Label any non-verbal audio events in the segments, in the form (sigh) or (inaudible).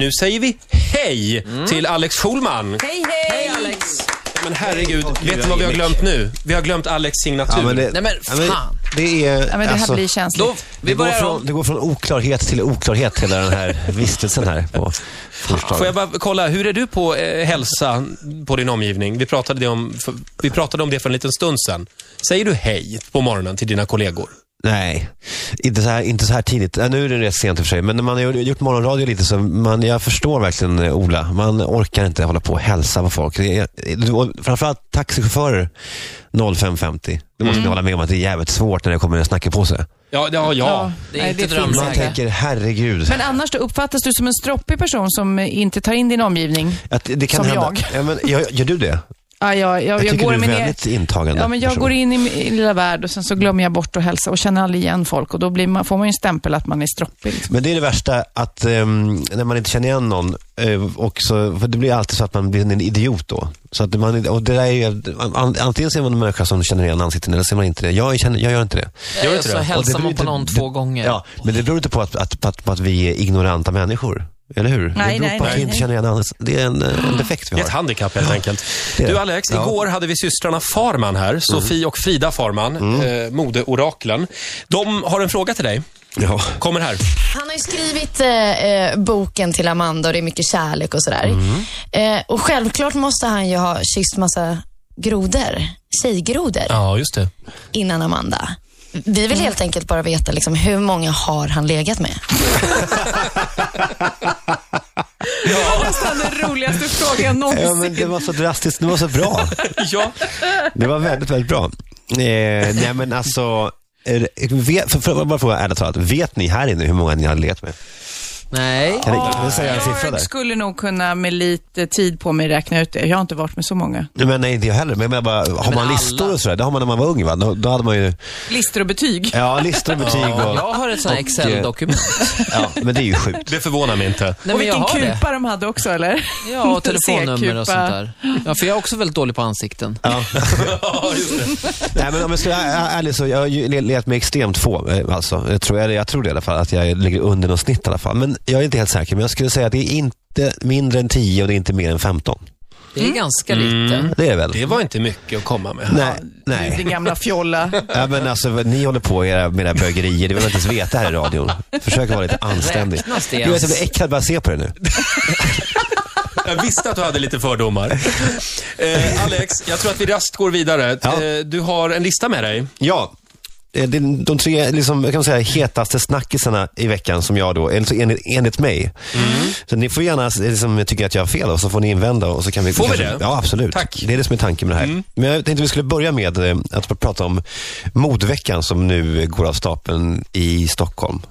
nu säger vi hej till Alex Schulman. Hej, hej! Hej Alex! Men herregud, gud, vet du vad vi har glömt nu? Vi har glömt Alex signatur. Ja, det, Nej, men fan. det är... Ja, men det här alltså, blir känsligt. Då, vi det, går från, det går från oklarhet till oklarhet hela den här (laughs) vistelsen här på torsdagen. Får jag bara kolla, hur är du på eh, hälsa på din omgivning? Vi pratade, om, för, vi pratade om det för en liten stund sedan. Säger du hej på morgonen till dina kollegor? Nej, inte så, här, inte så här tidigt. Nu är det rätt sent i och för sig, men när man har gjort morgonradio lite så, man, jag förstår verkligen eh, Ola. Man orkar inte hålla på och hälsa på folk. Det är, och framförallt taxichaufförer 05.50. Det måste ni hålla med om att det är jävligt svårt när det kommer en snackare på sig. Ja, ja, ja. Det är Nej, inte det Man tänker, herregud. Men annars då, uppfattas du som en stroppig person som inte tar in din omgivning? Att det kan som hända. jag. Ja, men, gör, gör du det? Ja, jag, jag, Jag, jag, går du är väldigt intagande Ja, men jag person. går in i min lilla värld och sen så glömmer jag bort att hälsa och känner aldrig igen folk och då blir man, får man ju en stämpel att man är stroppig. Liksom. Men det är det värsta, att ehm, när man inte känner igen någon, eh, och så, för det blir alltid så att man blir en idiot då. Så att man, och det där är ju, antingen ser man en människa som känner igen ansikten eller ser man inte det. Jag, känner, jag gör inte det. Gör Eh, inte så det? Det hälsar man på någon det- två gånger. Ja, men det beror inte på att, att, på att, på att vi är ignoranta människor. Eller hur? Nej, det beror nej, på att nej, vi inte nej. känner igen ansikten. Det är en, en defekt vi Det är ett har. handikapp helt enkelt. Du. Alex, Ja. igår hade vi systrarna Farman här, Sofie och Frida Farman, eh, modeoraklen. De har en fråga till dig. Ja. Kommer här. Han har ju skrivit eh, eh, boken till Amanda och det är mycket kärlek och sådär. Eh, och självklart måste han ju ha kysst massa grodor, tjejgrodor, Ja, just det. innan Amanda. Vi vill helt enkelt bara veta liksom, hur många har han legat med? (laughs) Nästan den roligaste frågan någonsin. ja, men det var så drastiskt. Det var så bra. (laughs) Ja. Det var väldigt, väldigt bra. Eh, nej, men alltså... Vet, för, för, bara fråga ärligt talat, vet ni här inne hur många ni har levt med? Nej. Kan kan ni säga en siffra där? Jag skulle nog kunna med lite tid på mig räkna ut det. Jag har inte varit med så många. Nej, Men nej, inte jag heller. Men jag menar bara, har men man alla. listor och sådär, det har man när man var ung va? Då, då hade man ju, Listor och betyg. ja, listor och betyg och... Jag har ett sånt här Excel-dokument. (laughs) Ja, men det är ju sjukt. Det förvånar mig inte. Nej, och men jag vilken har det. kupa de hade också, eller? Ja, och (laughs) telefonnummer och sånt där. Ja, för jag är också väldigt dålig på ansikten. Ja. (laughs) Nej, men om jag ska vara ärlig så jag har ju le- levt med extremt få. eh, Alltså. Jag, tror, eller jag tror det i alla fall, att jag ligger under något snitt i alla fall. Men jag är inte helt säker. Men jag skulle säga att det är inte mindre än 10 och det är inte mer än 15. Det är ganska lite. Det är väl? Det var inte mycket att komma med. Nej, nej. Din gamla fjolla. (laughs) Ja, men alltså, ni håller på era, med era bögerier. Det vill man inte ens veta här i radion. Försök att vara lite (laughs) anständig. Jag, blir äcklad bara jag ser på det nu. (laughs) Jag visste att du hade lite fördomar. Eh, Alex, jag tror att vi raskt går vidare. Ja. Eh, du har en lista med dig. Ja. Eh, är De tre liksom, kan säga, hetaste snackisarna i veckan som jag då, eller så enligt, enligt mig. Så ni får gärna liksom, tycka att jag har fel och så får ni invända. Och så kan vi, Får vi kanske- det? Ja, absolut. Tack. Det är det som är tanken med det här. Men jag tänkte vi skulle börja med eh, att prata om modeveckan som nu går av stapeln i Stockholm.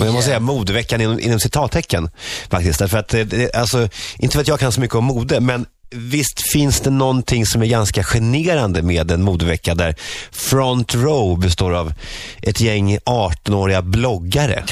Och jag måste säga modeveckan inom, inom citattecken faktiskt. Därför att, eh, det, alltså, inte för att jag kan så mycket om mode, men Visst finns det någonting som är ganska generande med en modevecka där front row består av ett gäng 18-åriga bloggare.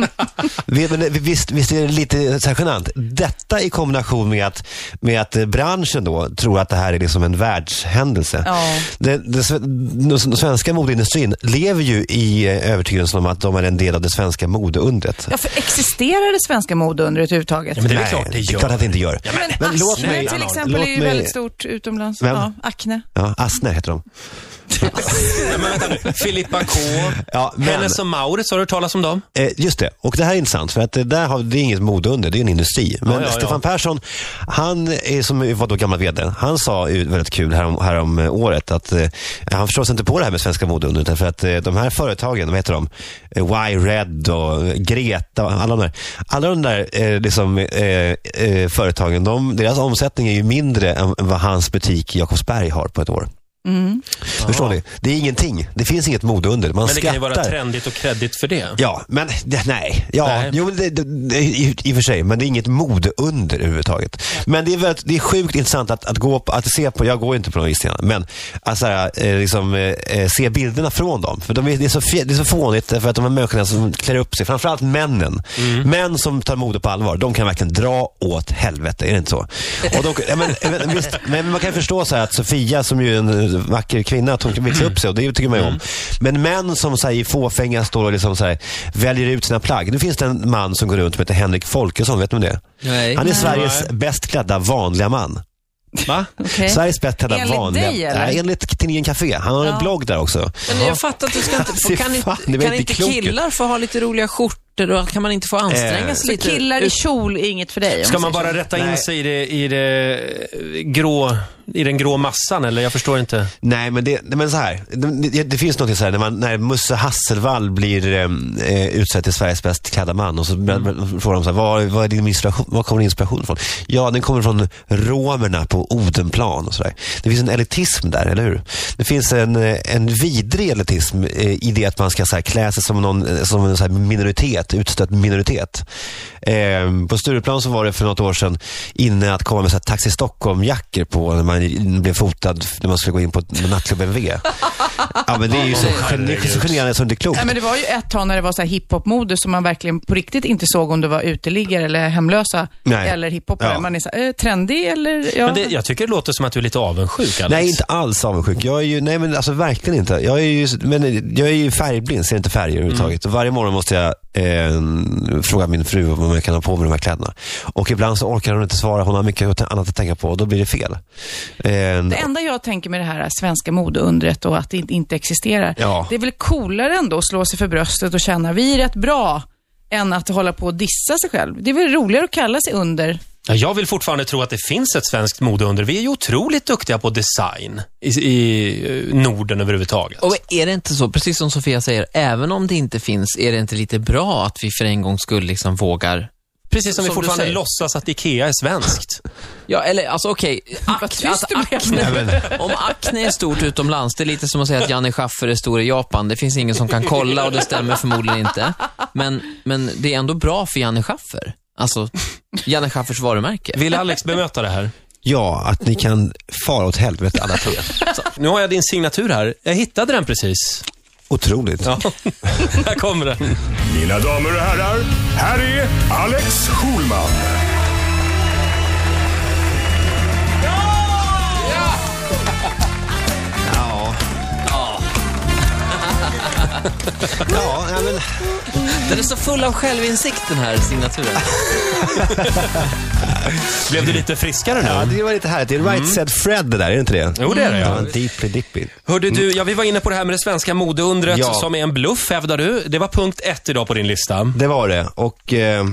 (laughs) Vi- men visst, visst är det lite så här genant? Detta i kombination med att, med att branschen då tror att det här är liksom en världshändelse. Ja. Den, den, sve- den svenska modeindustrin lever ju i eh, övertygelsen om att de är en del av det svenska modeundret. Ja, för existerar det sväska modeundret överhuvudtaget? Ja, men det är Nej, klart det det är gör. klart att det inte gör. Men, Men låt Acne mig- till exempel låt är ju mig- väldigt stort utomlands. Vem? Ja, Acne. Ja, Asne heter de. Nej, men vänta nu. Filippa K. Ja, men- Hennes och Maurits, har du hört talas om dem? Eh, just det, och det här är intressant för att det där har, det är inget modeunder, det är en industri. Men Ja, ja. Stefan Persson, han är som var då gammal vd, han sa väldigt kul härom, härom eh, året att eh, han förstår sig inte på det här med svenska modeundret därför att eh, de här företagen, vad heter de? Eh, Y-Red och Greta och alla de där. Alla de där eh, liksom, eh, eh, företagen, de, deras omsättning är ju mindre än vad hans butik i Jakobsberg har på ett år. Förstår ni? Det är ingenting. Det finns inget modeunder. Man Men det kan ju vara skrattar. trendigt och kreddigt för det. Ja, men det, nej. Ja, Nej. Jo, det, det, i, i och för sig, men det är inget modeunder överhuvudtaget. Men det är, väldigt, det är sjukt intressant att, att, gå på, att se på, jag går inte på någon visningar, men att så här, eh, liksom, eh, se bilderna från dem. För de är, det, är så, det är så fånigt för att de här människorna som klär upp sig, framförallt männen. Män som tar mode på allvar, de kan verkligen dra åt helvete, är det inte så? Och de, ja, men, visst, men man kan förstå så att Sofia som ju är en vacker kvinna, att hon kan växa upp sig och det tycker man ju om. Men män som så här, i fåfänga står och liksom, så här, väljer ut sina plagg. Nu finns det en man som går runt som heter Henrik Folkesson, vet du om det? Nej. Han är Sveriges bäst klädda vanliga man. Va? Okej. Sveriges bäst klädda Enligt vanliga. dig, eller? Nej, enligt tidningen Café. Han har en blogg där också. Men jag fattar att du ska inte... (laughs) Kan, fan, kan inte killar få ha lite roliga skjortor och kan man inte få anstränga Eh, sig lite? killar i kjol är inget för dig? Ska man bara rätta in Nej. sig i, det, i, det grå, i den grå massan, eller? Jag förstår inte. Nej, men, det, men så här. Det, det, finns något så här, när, man, när Musse Hasselvall blir eh, utsedd till Sveriges bäst klädda man och så mm. frågar de så här, var, var, är din inspiration, var kommer din inspiration ifrån? Ja, den kommer från romerna på Odenplan och sådär. Det finns en elitism där, eller hur? Det finns en, eh, en vidrig elitism eh, i det att man ska så här, klä sig som, någon, eh, som en så här, minoritet, utstött minoritet. Eh, på Stureplan så var det för något år sedan inne att komma med så här, Taxi Stockholm-jackor på när man blev fotad när man skulle gå in på nattklubben V. Ja, men det är ju så, gen- det är så generande så det är klokt. Nej, men det var ju ett tag när det var så här hiphop-mode som man verkligen på riktigt inte såg om det var uteliggare eller hemlösa Nej. eller hiphopare. Ja. Man är så här, eh, trendig eller? Ja. Men det, jag tycker det låter som att du är lite avundsjuk, Alex. Nej, inte alls avundsjuk. Jag är ju, nej men alltså verkligen inte. Jag är ju, men jag är ju färgblind, ser inte färger överhuvudtaget. Och varje morgon måste jag eh, fråga min fru om jag kan ha på mig de här kläderna. Och ibland så orkar hon inte svara, hon har mycket annat att tänka på och då blir det fel. Eh, Det enda jag tänker med det här svenska modeundret och att det inte- existerar, Ja. det är väl coolare ändå att slå sig för bröstet och känna vi är rätt bra, än att hålla på och dissa sig själv. Det är väl roligare att kalla sig under. Ja, Jag vill fortfarande tro att det finns ett svenskt modeunder. Vi är ju otroligt duktiga på design i, i eh, Norden överhuvudtaget. Och är det inte så, precis som Sofia säger, även om det inte finns, är det inte lite bra att vi för en gång skull liksom vågar? Precis som, vi som du fortfarande låtsas att IKEA är svenskt. (laughs) Ja, eller alltså okej, (laughs) Ak- tyst att du blev. Acne, (laughs) om Acne är stort utomlands, det är lite som att säga att Janne Schaffer är stor i Japan. Det finns ingen som kan kolla och det stämmer förmodligen inte. Men, men det är ändå bra för Janne Schaffer. Alltså, Janne Schaffers varumärke. Vill Alex bemöta det här? ja, att ni kan fara åt helvete alla tre. Nu har jag din signatur här. Jag hittade den precis. Otroligt. Ja, (laughs) här kommer den. Mina damer och herrar, här är Alex Schulman. Ja, ja, men, Den är så full av självinsikt den här signaturen. (laughs) Blev du lite friskare nu? ja, det var lite härligt. Det är Right Said Fred det där, är det inte det? Jo, det är det, ja. Deeply Dippy. Hörde du, ja, vi var inne på det här med det svenska modeundret Ja. som är en bluff, hävdar du. Det var punkt ett idag på din lista. Det var det. Och... Eh,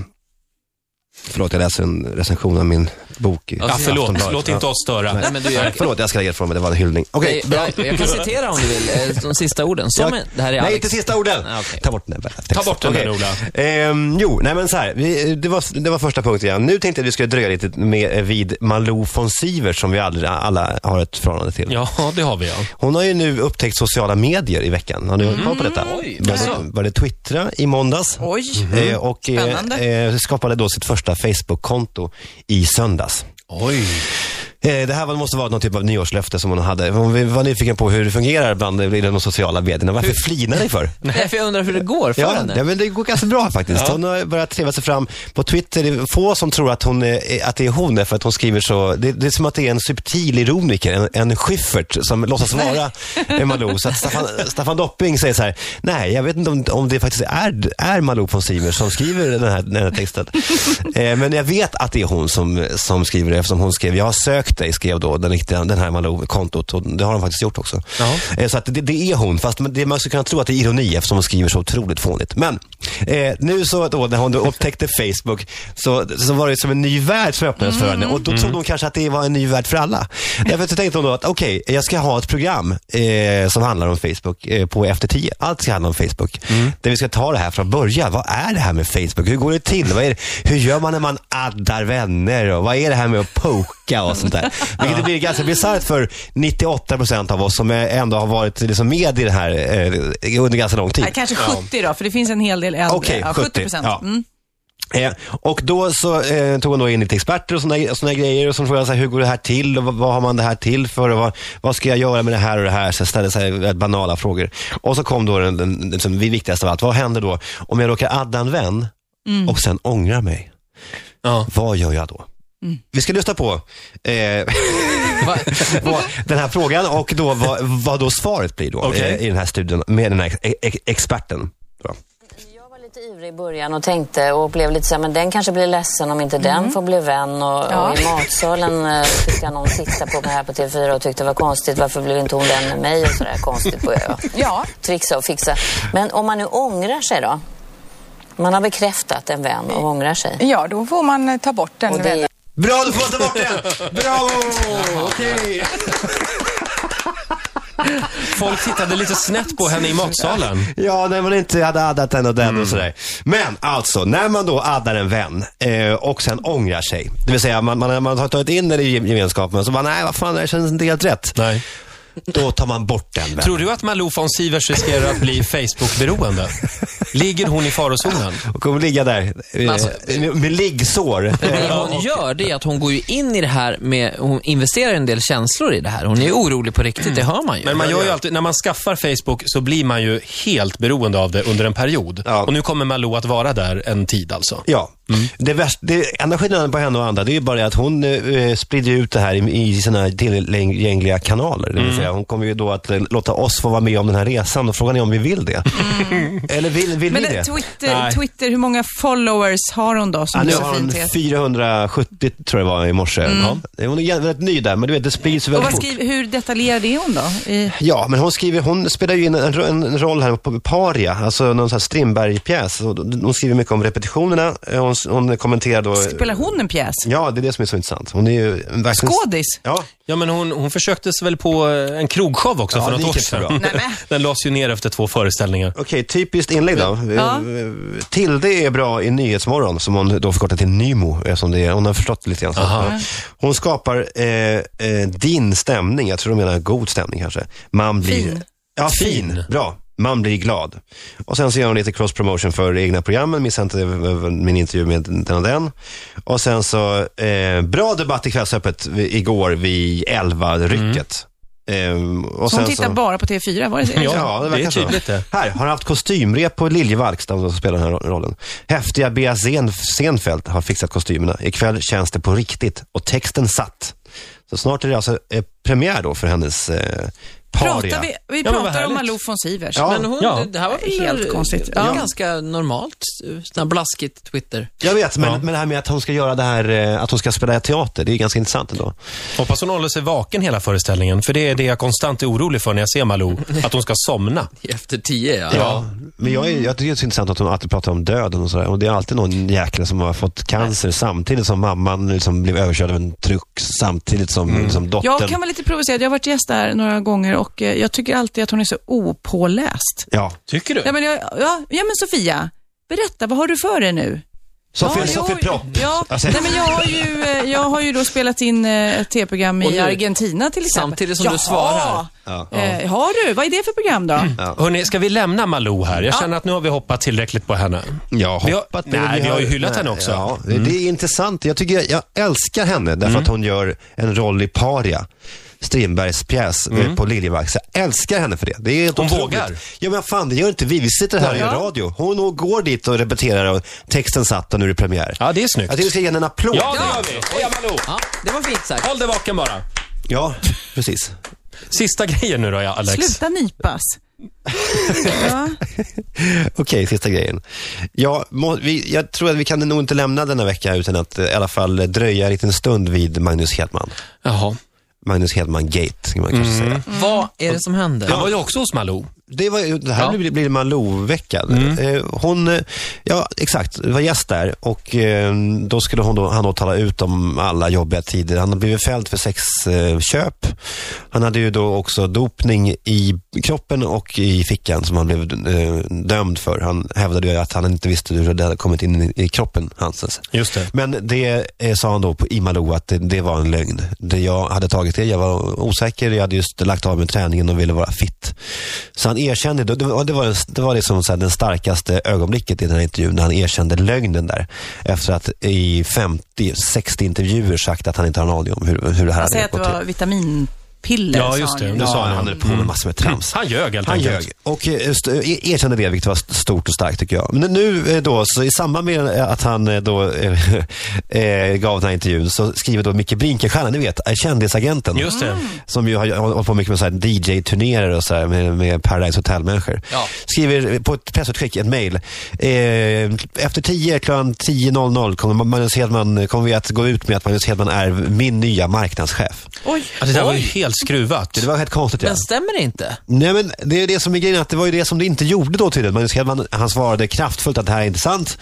förlåt, jag läser en recension av min bok i Ja, förlåt. Aftonbladet. Låt inte oss störa. Nej, men du, jag, Förlåt, jag ska lägga ifrån mig. Det var en hyllning. Okej, jag, bra. jag, jag kan citera om du vill, eh, de sista orden. Som Jag- är, det här är Nej, Alex. inte sista orden. Ja, okej. Ta bort den där. Ta bort den där, Okej. Ola. Ehm, jo, nej men så här. Vi, det, var, det var första punkten igen. Nu tänkte jag att vi skulle dröja lite med, eh, vid Malou von Sivert som vi aldrig, alla har ett förhållande till. Ja, det har vi ja. Hon har ju nu upptäckt sociala medier i veckan. Har ni koll på detta? Oj, började, började twittra i måndags. Oj, Eh, och eh, Spännande. eh, skapade då sitt första Facebook-konto i söndags. Oj. Eh, Det här måste vara någon typ av nyårslöfte som hon hade. Hon var nyfiken på hur det fungerar bland i de sociala medierna. Varför flinar ni för? Nej, för jag undrar hur det går för Ja, henne. ja, men det går ganska bra faktiskt. Hon har börjat treva sig fram på Twitter. Det är få som tror att, hon är, att det är hon, därför att hon skriver så. Det, det är som att det är en subtil ironiker, en, en Schyffert som låtsas vara en Malou. Så att Staffan, (laughs) Staffan Dopping säger så här, nej, jag vet inte om, om det faktiskt är, är Malou von Sivers som skriver den här, den här texten. (laughs) eh, men jag vet att det är hon som, som skriver det, eftersom hon skrev, jag har sökt dig, skrev då den, riktiga, den här Malou-kontot. Och det har hon faktiskt gjort också. Ja. Eh, Så att det, det är hon, fast det, man skulle kunna tro att det är ironi eftersom hon skriver så otroligt fånigt. Men eh, nu så då, när hon då upptäckte Facebook så, så var det som en ny värld som öppnades för henne och då trodde hon kanske att det var en ny värld för alla. Därför så tänkte hon då att okej, jag ska ha ett program eh, som handlar om Facebook eh, på Efter 10. Allt ska handla om Facebook. Där vi ska ta det här från början. Vad är det här med Facebook? Hur går det till? Vad är det? Hur gör man när man addar vänner? Och vad är det här med att poka och sånt där? Vilket blir ganska bisarrt för 98% av oss som ändå har varit liksom med i det här eh, under ganska lång tid. Kanske 70 då, för det finns en hel del äldre. Okej, ja, 70, 70 procent. ja. Mm. Eh, och då så eh, tog hon då in lite experter och sådana såna grejer och så frågade jag så här, hur går det här till och vad, vad har man det här till för och vad, vad ska jag göra med det här och det här? Så jag ställde så här rätt banala frågor. Och så kom då den, den, den, den viktigaste av allt. Vad händer då om jag råkar adda en vän och sen ångrar mig? Ja. Vad gör jag då? Vi ska lyssna på eh, (laughs) (laughs) den här frågan och då vad, vad då svaret blir då Okej. eh, i den här studien med den här ex- ex- experten. Då. Var lite ivrig i början och tänkte och blev lite så här, men den kanske blir ledsen om inte den får bli vän. Och, Ja. och i matsalen eh, tyckte jag någon tittade på mig här på TV4 och tyckte det var konstigt. Varför blev inte hon vän med mig? Och sådär konstigt. Började jag (laughs) Ja. trixa och fixa. Men om man nu ångrar sig då? Man har bekräftat en vän och ångrar sig. Ja, då får man eh, ta bort den det vännen. Bra, du får ta bort den! Bravo! (laughs) Okej. (laughs) Folk tittade lite snett på henne i matsalen. Ja, när man inte hade addat den och den och sådär. Men alltså, när man då addar en vän eh, och sen ångrar sig. Det vill säga, man, man, man har tagit in den i gemenskapen och så bara, nej vad fan, det här känns inte helt rätt. Nej. Då tar man bort den vännen. Tror du att Malou von Sivers riskerar att bli Facebook-beroende? Ligger hon i farozonen? Och kommer ligga där eh, Alltså, med, med liggsår. Det hon gör, det är att hon går ju in i det här med, hon investerar en del känslor i det här. Hon är orolig på riktigt, det hör man ju. Men man gör ju alltid, när man skaffar Facebook så blir man ju helt beroende av det under en period. Ja. Och nu kommer Malou att vara där en tid alltså. Ja. Det, värsta, det enda skillnaden på henne och andra, det är ju bara att hon eh, sprider ut det här i, i sina tillgängliga kanaler. Det vill säga, hon kommer ju då att eh, låta oss få vara med om den här resan och frågan är om vi vill det. Eller vill, vill Men vi det? eh, Twitter, Nej. Twitter, hur många followers har hon då, som Ja, nu har hon fint heter? 470 tror jag det var i morse. Ja. Hon är väldigt ny där, men du vet, det sprids Och väldigt vad fort. skriver, hur detaljerad är hon då? I, Ja, men hon skriver, hon spelar ju in en, en, roll här på Paria, alltså någon sån här Strindberg-pjäs. Och Hon skriver mycket om repetitionerna. Hon, hon kommenterar då... spelar hon en pjäs? Ja, det är det som är så intressant. Hon är ju verkligen... Skådis? Ja, Ja, men hon, hon försökte sig väl på eh, en krogshow också Ja, för något år sedan. (laughs) Den lades ju ner efter två föreställningar. Okej, typiskt inlägg då. Ja. Eh, Tilde är bra i Nyhetsmorgon, som hon då förkortar till Nymo, eftersom det är, hon har förstått lite grann. Aha. Hon skapar eh, eh, din stämning, jag tror de menar god stämning kanske. Man blir... Fin. Ja, fin. Fin. Bra. Man blir glad. Och sen så gör hon lite cross promotion för egna programmen, missa inte eh, min intervju med den och den. Och sen så, eh, bra debatt i Kvällsöppet igår vid 11-rycket. Ehm, och Så hon tittar bara på TV4? Var det så? Ja, det, det är tydligt så. det. Här, har haft kostymrep på Liljevalchs, där de spelar den här ro- rollen. Häftiga Bea Zenfeldt har fixat kostymerna. Ikväll känns det på riktigt och texten satt. Så snart är det alltså eh, premiär då för hennes eh, paria. Pratar vi, vi Ja, pratar om. Malou von Sivers. Ja. Men hon, Ja. det, här var väl Helt konstigt. Ja. Ganska normalt, sån blaskigt Twitter. Jag vet, men, Ja. men det här med att hon ska göra det här, eh, att hon ska spela teater, det är ganska intressant ändå. Hoppas hon håller sig vaken hela föreställningen, för det är det jag konstant är orolig för när jag ser Malou, (laughs) att hon ska somna. Efter tio, ja. Ja. Men jag, är, jag tycker det är så intressant att hon alltid pratar om döden och sådär. Och det är alltid någon jäkel som har fått cancer samtidigt som mamman liksom blev överkörd av en truck, samtidigt som liksom, dottern. Jag kan vara lite provocerad. Jag har varit gäst där några gånger och eh, jag tycker alltid att hon är så opåläst. Ja. Tycker du? Ja, men, jag, ja, ja, men Sofia, berätta, vad har du för dig nu? Sofie, ja, Sofie Propp. Ja, Alltså- nej, men jag, har ju, eh, jag har ju då spelat in eh, ett tv-program i Argentina till exempel. Samtidigt som Jaha. du svarar. Ja. Eh, har du? Vad är det för program då? Hörrni, ska vi lämna Malou här? Jag känner att nu har vi hoppat tillräckligt på henne. Jag har Vi har- hoppat nej, vi har ju hyllat henne också. Ja, det- det är intressant. Jag tycker jag älskar henne därför att hon gör en roll i Paria. Strindbergs pjäs eh, på Liljevalchs. Jag älskar henne för det. det är helt Hon otroligt. vågar. Ja, men fan, det gör inte vi. Vi sitter här och gör radio. Hon, hon går dit och repeterar och texten satt och nu är det premiär. Ja, det är snyggt. Jag tycker vi ska ge henne en applåd. Ja, det gör vi. Heja Malou! Ja, det var fint sagt. Håll dig vaken bara. Ja, precis. Sista grejen nu då, ja, Alex. Sluta nypas. (laughs) ja. Okej, sista grejen. Ja, må, vi, jag tror att vi kan nog inte lämna denna vecka utan att i alla fall dröja en liten stund vid Magnus Hedman. Jaha. Magnus Hedman-gate, kan man kanske säga. Vad är det som händer? Han var ju också hos Malou. Det, var, det här Ja. blir, blir Malou-veckan. Mm. Eh, hon, eh, ja exakt, var gäst där och eh, då skulle hon då, han då tala ut om alla jobbiga tider. Han har blivit fälld för sexköp. Han hade ju då också dopning i kroppen och i fickan som han blev dömd för. Han hävdade ju att han inte visste hur det hade kommit in i, kroppen, Hansens. Just det. Men det sa han då på, i Malou att det, det var en lögn. Det jag hade tagit det, jag var osäker, jag hade just lagt av med träningen och ville vara fit. Så han erkände, det, var, det var, det var liksom så den starkaste ögonblicket i den här intervjun, när han erkände lögnen där. Efter att i 50-60 intervjuer sagt att han inte har en aning om hur, hur det här Han säger hade att det gått var till. vitamin... p-piller. Ja, sa just det. Det sa Ja, han. han är på med massor med trams. Han ljög helt Han enkelt. ljög och eh, eh, erkände det, vilket var st- stort och starkt tycker jag. Men nu eh, då, så i samband med att han då (laughs) gav den här intervjun så skriver då Micke Brinkenstierna, ni vet, kändisagenten. Just det. Som ju har hållit på mycket med så DJ-turnéer och så här med, med Paradise Hotel-människor. Ja. Skriver på ett pressutskick, ett mejl. Efter 10, klockan 10.00 kommer Magnus Hedman, kommer vi att gå ut med att Magnus Hedman är min nya marknadschef. Oj. Ja, det där var ju Oj. Helt skruvat. Det var helt konstigt. Ja. Men stämmer det inte? Nej men det är det som är grejen, att det var ju det som det inte gjorde då tydligen. Magnus Hedman, han svarade kraftfullt att det här är inte sant.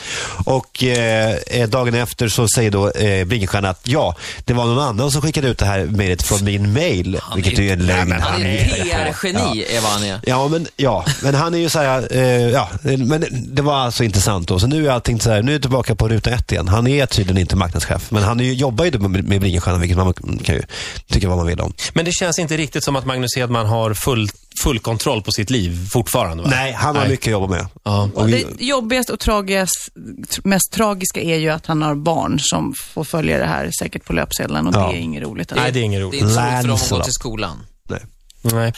Och eh, eh, dagen efter så säger då eh, Brinkenstierna att ja, det var någon annan som skickade ut det här mejlet från min mail. Vilket ju är en lögn. Han är ett PR-geni, är vad han är. Ja, men, ja, men han är ju så här, eh, ja, men det var alltså inte sant då. Så nu är allting så här, nu är jag tillbaka på ruta ett igen. Han är tydligen inte marknadschef, men han är ju, jobbar ju med, med Brinkenstierna, vilket man kan ju tycka vad man vill om. Men det känns inte riktigt som att Magnus Hedman har full, full kontroll på sitt liv fortfarande, va? Nej, han har Nej. mycket att jobba med. Ja. Och vi, Det jobbigaste och tragisk, mest tragiska är ju att han har barn som får följa det här säkert på löpsedeln och Ja. det är inget roligt. Nej, det är inget Det är roligt. inte så för dem att gå till skolan. nej. Nej.